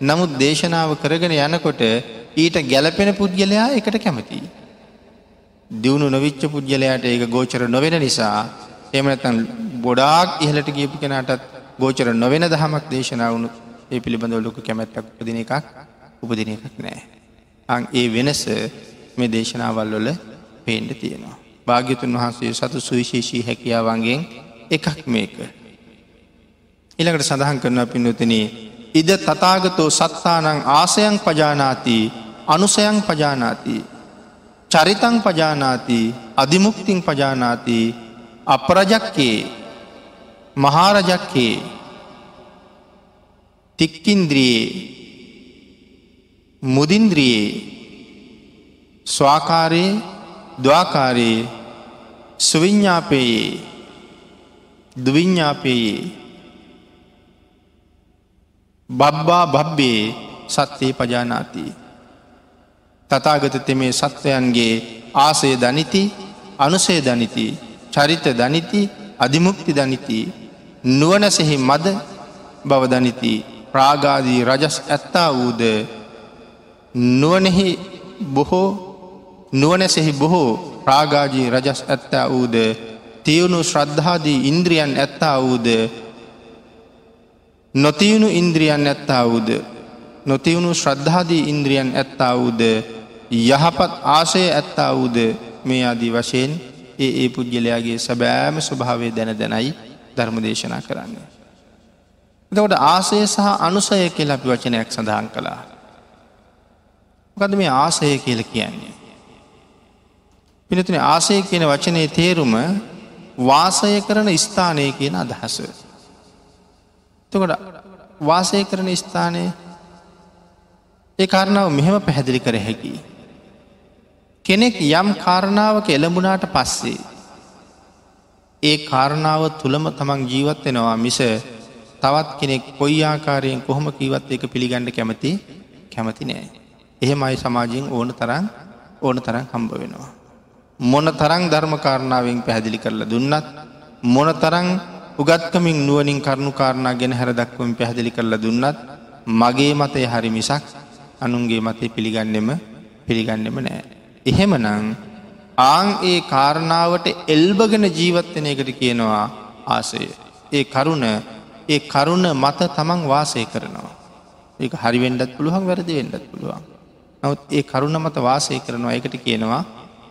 නමුත් දේශනාව කරගෙන යනකොට ඊට ගැලපෙන පුද්ගලයා එකට කැමති. දියුණු නොවිච්ච පුද්ගලයාට ඒක ගෝචර නොවෙන නිසා එමනතන් බොඩාක් ඉහලට ගියපු කෙනටත් ගෝචර නොවෙන දහමක් දේශනාවුණු ඒ පිළිබඳව ලොකු කැමැත්තක් උපදින එකක් උපදින එකක් නෑ. අං ඒ වෙනස මේ දේශනාවල් වල පේන්ඩ තියෙනවා. භාග්‍යතුන් වහන්සේ සතු සුවිශේෂී හැකියාවන්ගෙන් එකක් මේක. ඉළඟට සඳහන් කරන පින්නතින ඉද තතාගතෝ සත්තානං ආසයන් පජානාති අනුසයන් පජානාති චරිතං පජානාති අධිමුක්තිං පජානාති අපරජක්කේ මහාරජක්කේ තික්කින්ද්‍රියේ මුදින්ද්‍රියේ ස්වාකාරයේ දවාකාරයේ සුවිඤ්ඥාපයේ දුවිඤ්ඥාපයේ බබ්බා බබ්බේ සත්‍යයේ පජානාති. තතාගත තෙමේ සත්වයන්ගේ ආසය දනිති අනුසේ දනිති චරිත දනිති අධිමුක්ති දනිති නුවනසෙහි මද බව දනිති ප්‍රාගාදී රජස් ඇත්තා වූද? නුවනෙහි බොහෝ නුවනැසෙහි බොහෝ ප්‍රාගාජී රජස් ඇත්තා වූද? තියුණු ශ්‍රද්ධාදී ඉන්ද්‍රියන් ඇත්තා වූද? නොතියුණු ඉන්ද්‍රියන් ඇත්තා වූද? නොතියුණු ශ්‍රද්ධාදී ඉන්ද්‍රියන් ඇත්තා වූද? යහපත් ආශය ඇත්තා වූද? මේ ආදී වශයෙන් ඒ ඒ පුද්ගලයාගේ සැබෑම ස්වභාවය දැන දැනයි ධර්ම දේශනා කරන්න. එතකොට ආසය සහ අනුසය කියල අපි වචනයක් සඳහන් කළා. මොකද මේ ආසය කියල කියන්නේ. පිනතින ආසය කියන වචනය තේරුම වාසය කරන ස්ථානය කියන අදහස. තකොට වාසය කරන ස්ථානය ඒ කාරණාව මෙහෙම පැහැදිලි කර හැකි. කෙනෙක් යම් කාරණාවක එළඹුණාට පස්සේ. ඒ කාරණාව තුළම තමන් ජීවත් වෙනවා මිස තවත් කෙනෙක් කොයි ආකාරයෙන් කොහොම කීවත් එක පිළිගණඩ කැමති කැමති නෑ. එහෙමයි සමාජයෙන් ඕන තරන් ඕන තරන් හම්බ වෙනවා. මොන තරං ධර්මකාරණාවෙන් පැහැදිලි කරලා දුන්නත් මොන තරං උගත්කමින් නුවනින් කරුණු කාරණා ගෙන හැර දක්වමින් පැහැදිලි කරලා දුන්නත් මගේ මතය හරි මිසක් අනුන්ගේ මතේ පිළිගන්නෙම පිළිගන්නෙම නෑ. එහෙම නං ආං ඒ කාරණාවට එල්බගෙන ජීවත්වන එකට කියනවා ආසය. ඒ කරුණ ඒ කරුණ මත තමන් වාසය කරනවා. ඒ හරිවෙන්ඩත් පුළුවන් වැරදි වෙන්ඩත් පුළුවන්. නවත් ඒ කරුණ මත වාසය කරනවා එකට කියනවා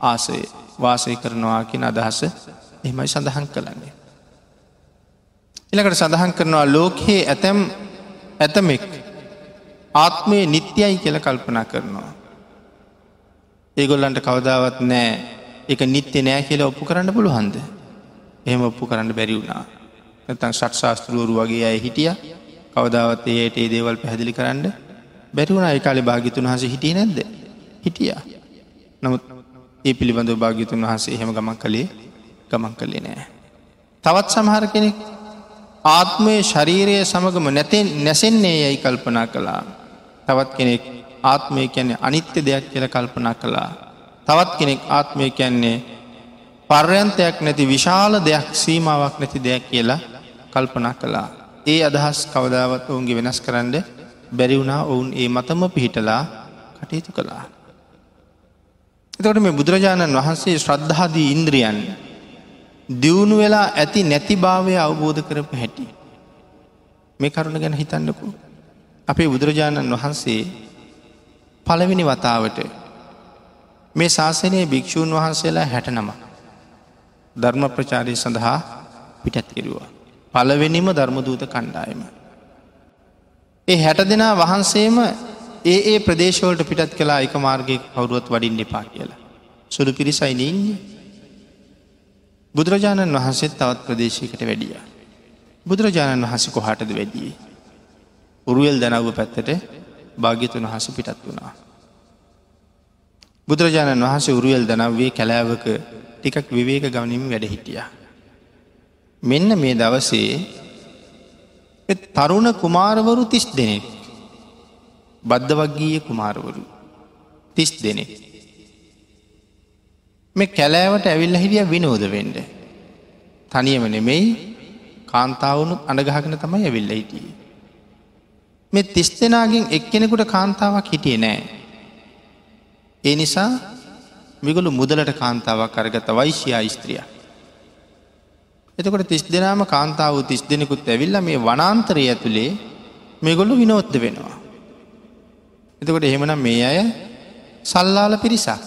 ආසය වාසය කරනවා කියෙන අදහස එහමයි සඳහන් කළන්නේ. එලකට සඳහන් කරනවා ලෝකයේ ඇතැම් ඇතමෙක් ආත්මය නිත්‍යයි කියල කල්පනා කරනවා. ඒගොල්ලන්ට කවදාවත් නෑ එක නිත්‍ය නෑ කියල ඔප්පු කරන්න පුළුවන්ද. එහෙම ඔප්පු කරන්න බැරි වුණා. නැතන් ෂට් ශාස්තෘුවරු වගේ අය හිටිය කවදාවත් ඒයට ඒ දේවල් පැහැදිලි කරන්න බැරිවුණ ඒකාලෙ භාගිතුන් හස හිටිය නැද්ද හිටිය නමුත් ඒ පිළිබඳ භාගිතුන් වහසේ එහෙම ගමන් කළේ ගමන් කළේ නෑ. තවත් සමහර කෙනෙක් ආත්මය ශරීරය සමගම නැතෙන් නැසෙන්නේ යැයි කල්පනා කළා. තවත් කෙනෙක් ආත්මය කියන්නේ අනිත්‍ය දෙයක් කියල කල්පනා කළා. තවත් කෙනෙක් ආත්මය කියන්නේ පර්යන්තයක් නැති විශාල දෙයක් සීමාවක් නැති දෙයක් කියලා කල්පනා කළා. ඒ අදහස් කවදාවත් ඔවුන්ගේ වෙනස් කරන්න බැරිවුණා ඔවුන් ඒ මතම පිහිටලා කටයුතු කළා. එතකට මේ බුදුරජාණන් වහන්සේ ශ්‍රද්ධාදී ඉන්ද්‍රියන් දියුණු වෙලා ඇති නැති භාවය අවබෝධ කරපු හැටි. මේ කරුණ ගැන හිතන්නකු. අපේ බුදුරජාණන් වහන්සේ පළවෙනි වතාවට මේ ශාසනයේ භික්‍ෂූන් වහන්සේලා හැට නම ධර්ම ප්‍රචාරය සඳහා පිටත් කෙරුවා. පළවෙනිම ධර්මදූත කණ්ඩායම. ඒ හැට දෙනා වහන්සේම ඒ ඒ ප්‍රදේශවලට පිටත් කලා එක මාර්ගය කවරුවත් වඩින් එපා කියලා. සුළු පිරිසයින ඉන්නේ. බුදුරජාණන් වහන්සේත් තවත් ප්‍රදේශයකට වැඩිය. බුදුරජාණන් වහස කොහටද වැඩියේ. උරුවල් දැනව්ව පැත්තට භාග්‍යතුන් වහස පිටත් වුණා. බුදුරජාණන් වහන්සේ උරුවල් දනව්වේ කැලෑවක ටිකක් විවේක ගවනින් වැඩ හිටිය. මෙන්න මේ දවසේ තරුණ කුමාරවරු තිස් දෙනෙක් බද්ධ වගීය කුමාරවරු තිස් දෙනෙක්. මේ කැලෑවට ඇවිල්ල හිටිය විනෝද වෙන්ඩ. තනියම නෙමෙයි කාන්තාවනුත් අඩගහගෙන තමයි ඇවිල්ල හිටිය. මෙ තිස් දෙනාගෙන් එක්කෙනෙකුට කාන්තාවක් හිටිය නෑ. ඒ නිසා මිගුළු මුදලට කාන්තාවක් කරගත වෛශ්‍යයා ස්ත්‍රිය. එතකොට තිස් දෙනාම කාන්තාව තිස් දෙනෙකුත් ඇවිල්ල මේ වනාන්තරය ඇතුළේ මේගොල්ලු විනෝත්ද වෙනවා. එතකොට එහෙමනම් මේ අය සල්ලාල පිරිසක්.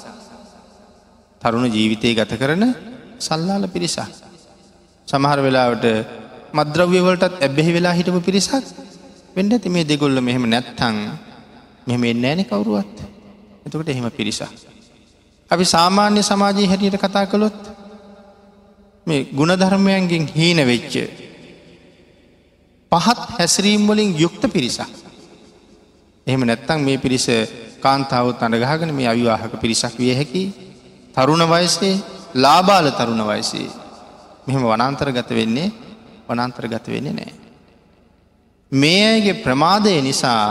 තරුණ ජීවිතය ගත කරන සල්ලාල පිරිසක්. සමහර වෙලාවට මද්‍රව්‍යවලටත් ඇබ්බෙහි වෙලා හිටපු පිරිසක් වෙන්ඩ ඇති මේ දෙගොල්ල මෙහෙම නැත්තං මෙහෙම එන්න ෑනෙ කවරුවත් එතකට එහෙම පිරිසක්. අපි සාමාන්‍ය සමාජයේ හැටියට කතා කළොත් මේ ගුණධර්මයන්ගෙන් හීන වෙච්ච පහත් හැසිරීම්වලින් යුක්ත පිරිසක්. එහෙම නැත්තං මේ පිරිස කාන්තාවත් අඩගහගෙන මේ අවිවාහක පිරිසක් විය හැකි තරුණ වයසේ ලාබාල තරුණ වයසේ මෙහෙම වනන්තර ගත වෙන්නේ වනන්තර ගත වෙන්නේ නෑ. මේ අයගේ ප්‍රමාදය නිසා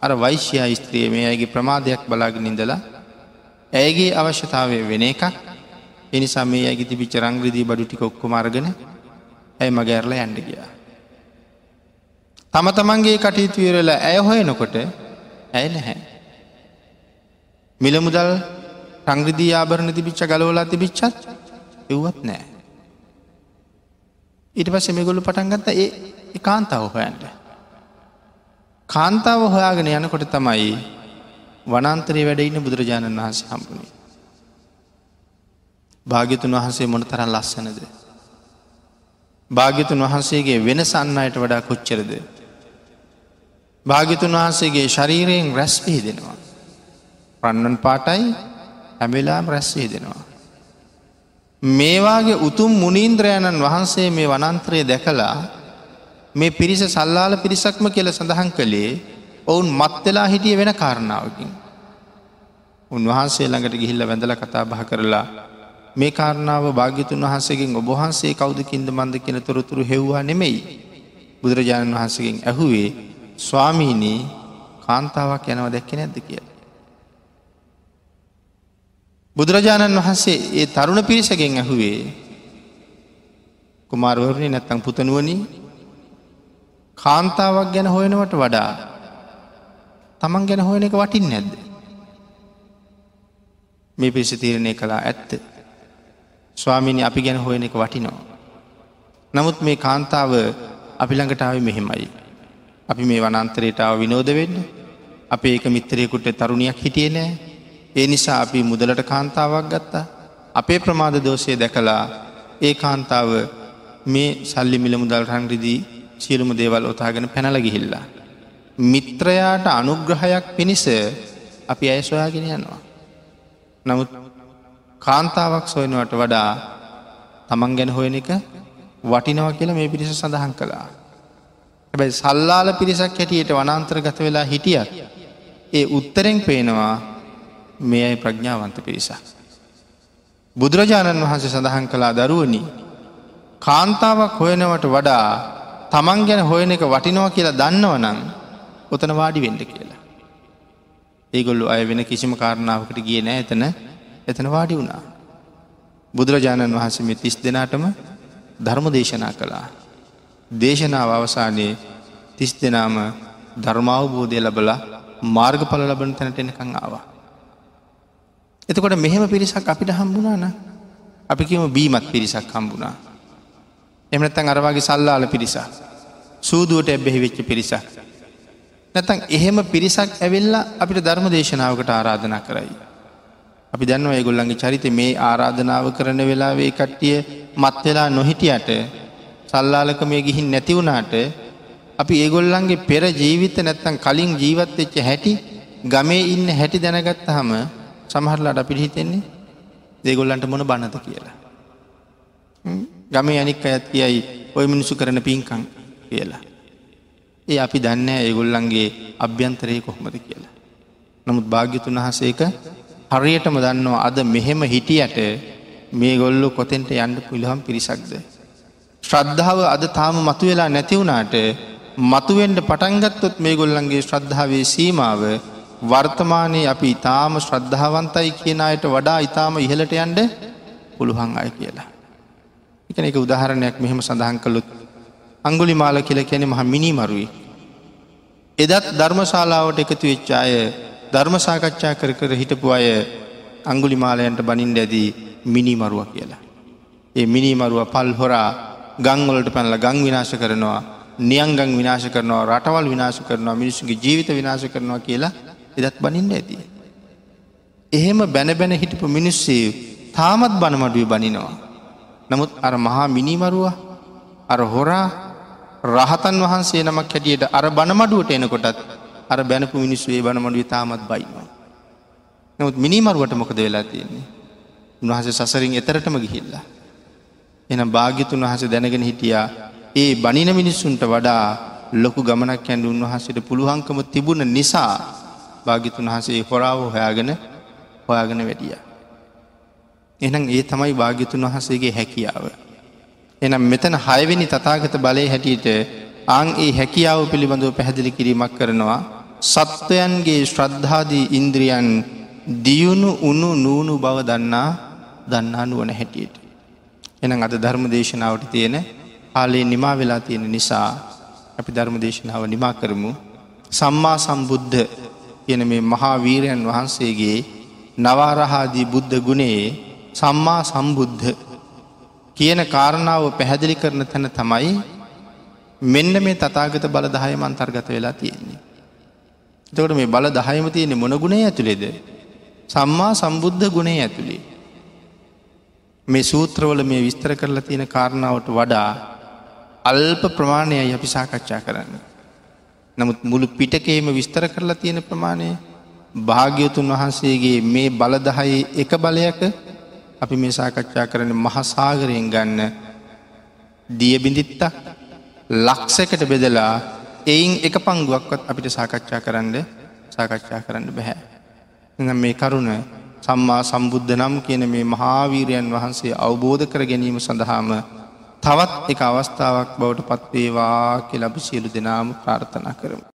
අර වෛශ්‍යයා ස්ත්‍රිය මේ අයගේ ප්‍රමාදයක් බලාගෙන ඉඳලා ඇයගේ අවශ්‍යතාවය වෙන එකක් එනිසා මේ ඇගි තිබිච්ච රංග්‍රදී බඩු ටික ඔක්කොමර්ගෙන ඇය මගැරල ඇන්ඩ ගියා. තම තමන්ගේ කටයුතු විරල ඇය හොයනකොට ඇය නැහැ. මිල මුදල් සංග්‍රදී ආභරණ තිබිච්ච ගලවලා තිබිච්චත් එව්වත් නෑ. ඊට පස්ස මෙගොලු පටන්ගත්ත ඒ කාන්තාව හොයන්ට. කාන්තාව හොයාගෙන යනකොට තමයි වනන්තරේ වැඩ ඉන්න බුදුරජාණන් වහන්සේ හම්පුුණේ. භාග්‍යතුන් වහන්සේ මොන තරන් ලස්සනද. භාග්‍යතුන් වහන්සේගේ වෙන සන්නයට වඩා කොච්චරද. භාගිතුන් වහන්සේගේ ශරීරයෙන් රැස් පිහිදෙනවා. රන්නන් පාටයි ඇමිලාම් රැස්වී දෙනවා. මේවාගේ උතුම් මුණීන්ද්‍රයණන් වහන්සේ මේ වනන්ත්‍රය දැකලා මේ පිරිස සල්ලාල පිරිසක්ම කියල සඳහන් කළේ ඔවුන් මත්වෙලා හිටිය වෙන කාරණාවකින්. උන්වහන්සේ ළඟට ගිහිල්ල වැඳල කතා බහ කරලා මේ කාරණාව භාග්‍යතුන් වහන්සේගෙන් ඔබහන්සේ කෞුදකින්ද මන්ද කියෙන තොරතුරු හෙව්වා නෙමෙයි. බුදුරජාණන් වහන්සකින් ඇහුවේ ස්වාමීනී කාන්තාවක් යනව දැක්ක නැද්ද කියලා. බුදුරජාණන් වහන්සේ ඒ තරුණ පිරිසගෙන් ඇහුවේ කුමාරවරණය නැත්තං පුතනුවනි කාන්තාවක් ගැන හොයනවට වඩා තමන් ගැන හොයන එක වටින් නැද්ද. මේ පිරිස තීරණය කලා ඇත්ත. ස්වාමිනි අපි ගැන හොයන එක වටිනවා. නමුත් මේ කාන්තාව අපි ළඟටාව මෙහෙමයි. අපි මේ වනන්තරයටාව විනෝද වෙන්න අප ඒක මිත්‍රයකුට තරුණයක් හිටිය නෑ ඒ නිසා අපි මුදලට කාන්තාවක් ගත්තා. අපේ ප්‍රමාද දෝෂය දැකලා ඒ කාන්තාව මේ සල්ලි මිල මුදල් රංග්‍රදී සියලුම දේවල් ඔතාගෙන පැනල ගිහිල්ලා. මිත්‍රයාට අනුග්‍රහයක් පිණිස අපි ඇය සොයාගෙන යනවා. නමුත් කාන්තාවක් සොයනවට වඩා තමන් ගැන හොයන එක වටිනව කියලා මේ පිරිස සඳහන් කළා. හැබැයි සල්ලාල පිරිසක් හැටියට වනන්තර ගත වෙලා හිටියත් ඒ උත්තරෙන් පේනවා මේ අයි ප්‍රඥාවන්ත පිරිසක්. බුදුරජාණන් වහන්සේ සඳහන් කළා දරුවනි කාන්තාවක් හොයනවට වඩා තමන් ගැන හොයන එක වටිනවා කියලා දන්නවනං ඔතන වාඩි වෙන්ඩ කියලා. ඒගොල්ලු අය වෙන කිසිම කාරණාවකට ගිය නෑ එතන එතන වාඩි වුණා. බුදුරජාණන් වහන්සේ මෙ තිස් දෙනාටම ධර්ම දේශනා කළා. දේශනාව අවසානයේ තිස් දෙනාම ධර්මාවබෝධය ලබලා මාර්ගඵල ලබන තැනට එනකං ආවා. එතකොට මෙහෙම පිරිසක් අපිට හම්බුණාන අපි කියම බීමත් පිරිසක් හම්බුණා. එමනත්තන් අරවාගේ සල්ලාල පිරිසා. සූදුවට එබ්බෙහි වෙච්ච පිරිසක්. නැතන් එහෙම පිරිසක් ඇවෙල්ලා අපිට ධර්ම දේශනාවකට ආරාධනා කරයි. අපි දන්නවා ඒගොල්ලන්ගේ චරිත මේ ආරාධනාව කරන වෙලාවේ කට්ටිය මත් වෙලා නොහිටියට සල්ලාලකමය ගිහින් නැතිවුණාට අපි ඒගොල්ලන්ගේ පෙර ජීවිත නැත්තන් කලින් ජීවත් වෙච්ච හැටි ගමේ ඉන්න හැටි දැනගත්ත හම සමහරලාට අපිට හිතෙන්නේ දේගොල්ලන්ට මොන බණත කියලා. ගමේ අනික් අයත් කියයි ඔය මිනිසු කරන පින්කං කියලා. ඒ අපි දන්න ඒගොල්ලන්ගේ අභ්‍යන්තරයේ කොහොමද කියලා. නමුත් භාග්‍යතුන් වහසේක හරියටම දන්නවා අද මෙහෙම හිටියට මේ ගොල්ලු කොතෙන්ට යන්න පිළිහම් පිරිසක්ද. ශ්‍රද්ධාව අද තාම මතු වෙලා නැතිවුණාට මතුවෙන්ට පටන්ගත්තොත් මේ ගොල්ලන්ගේ ශ්‍රද්ධාවේ සීමාව වර්තමානයේ අපි ඉතාම ශ්‍රද්ධාවන්තයි කියන අයට වඩා ඉතාම ඉහලට යන්ඩ පුළුවන් අය කියලා. එකන එක උදාහරණයක් මෙහෙම සඳහන් කළුත් අංගුලි මාල කියල කැනෙ මහ මිනිමරුයි. එදත් ධර්මශාලාවට එකතු වෙච්චාය ධර්මසාකච්ඡා කර කර හිටපු අය අංගුලි මාලයන්ට බනින්ට ඇදී මිනිමරුව කියලා. ඒ මිනිමරුව පල් හොරා ගංවලට පැනල ගං විනාශ කරනවා නියංගං විනාශ කරනවා රටවල් විනාශ කරනවා මිනිසුගේ ජීවිත විනාශ කරනවා කියලා එදත් බනින්ට ඇතිය. එහෙම බැන බැන හිටපු මිනිස්සේ තාමත් බනමඩුව බනිනවා. නමුත් අර මහා මිනිමරුව අර හොරා රහතන් වහන්සේ නමක් හැටියට අර බනමඩුවට එනකොටත් අර බැනපු මිනිස්සේ බනමඩුව තාමත් බයිනවා. නමුත් මිනිමරුවට මොකද වෙලා තියෙන්නේ. උන්වහස සසරින් එතරටම ගිහිල්ලා. එනම් භාග්‍යතුන් වහස දැනගෙන හිටියා ඒ බනින මිනිස්සුන්ට වඩා ලොකු ගමනක් ඇන්ඩ උන්වහසට පුළුවන්කම තිබුණ නිසා භාගිතුන් වහසේ හොරාව හොයාගෙන හොයාගෙන වැඩිය. එනම් ඒ තමයි භාග්‍යතුන් වහසේගේ හැකියාව. එනම් මෙතන හයවෙනි තතාගත බලය හැටියට අං ඒ හැකියාව පිළිබඳව පැහැදිලි කිරීමක් කරනවා සත්වයන්ගේ ශ්‍රද්ධාදී ඉන්ද්‍රියන් දියුණු උනු නූුණු බව දන්නා දන්නා නුවන හැටියට. එනම් අද ධර්ම දේශනාවට තියෙන කාලේ නිමා වෙලා තියෙන නිසා අපි ධර්ම දේශනාව නිමා කරමු සම්මා සම්බුද්ධ කියන මේ මහා වීරයන් වහන්සේගේ නවාරහාදී බුද්ධ ගුණයේ සම්මා සම්බුද්ධ කියන කාරණාව පැහැදිලි කරන තැන තමයි මෙන්න මේ තතාගත බල දහයම අන්තර්ගත වෙලා තියෙන්නේ. එතකොට මේ බල දහයම තියෙන්නේ මොන ගුණේ ඇතුළේද. සම්මා සම්බුද්ධ ගුණේ ඇතුළේ. මේ සූත්‍රවල මේ විස්තර කරලා තියෙන කාරණාවට වඩා අල්ප ප්‍රමාණයයි අපි සාකච්ඡා කරන්න. නමුත් මුළු පිටකේම විස්තර කරලා තියෙන ප්‍රමාණය භාග්‍යවතුන් වහන්සේගේ මේ බලදහයි එක බලයක අපි මේ සාකච්ඡා කරන මහසාගරයෙන් ගන්න දියබිඳිත්තක් ලක්සකට බෙදලා එයින් එක පංගුවක්වත් අපිට සාකච්ඡා කරන්න සාකච්ඡා කරන්න බැහැ. මේ කරුණ සම්මා සම්බුද්ධ නම් කියන මේ මහාවීරයන් වහන්සේ අවබෝධ කර ගැනීම සඳහාම තවත් එක අවස්ථාවක් බවට පත්වේවා කෙලබ සියලු දෙනාම ප්‍රාර්ථනා කරම.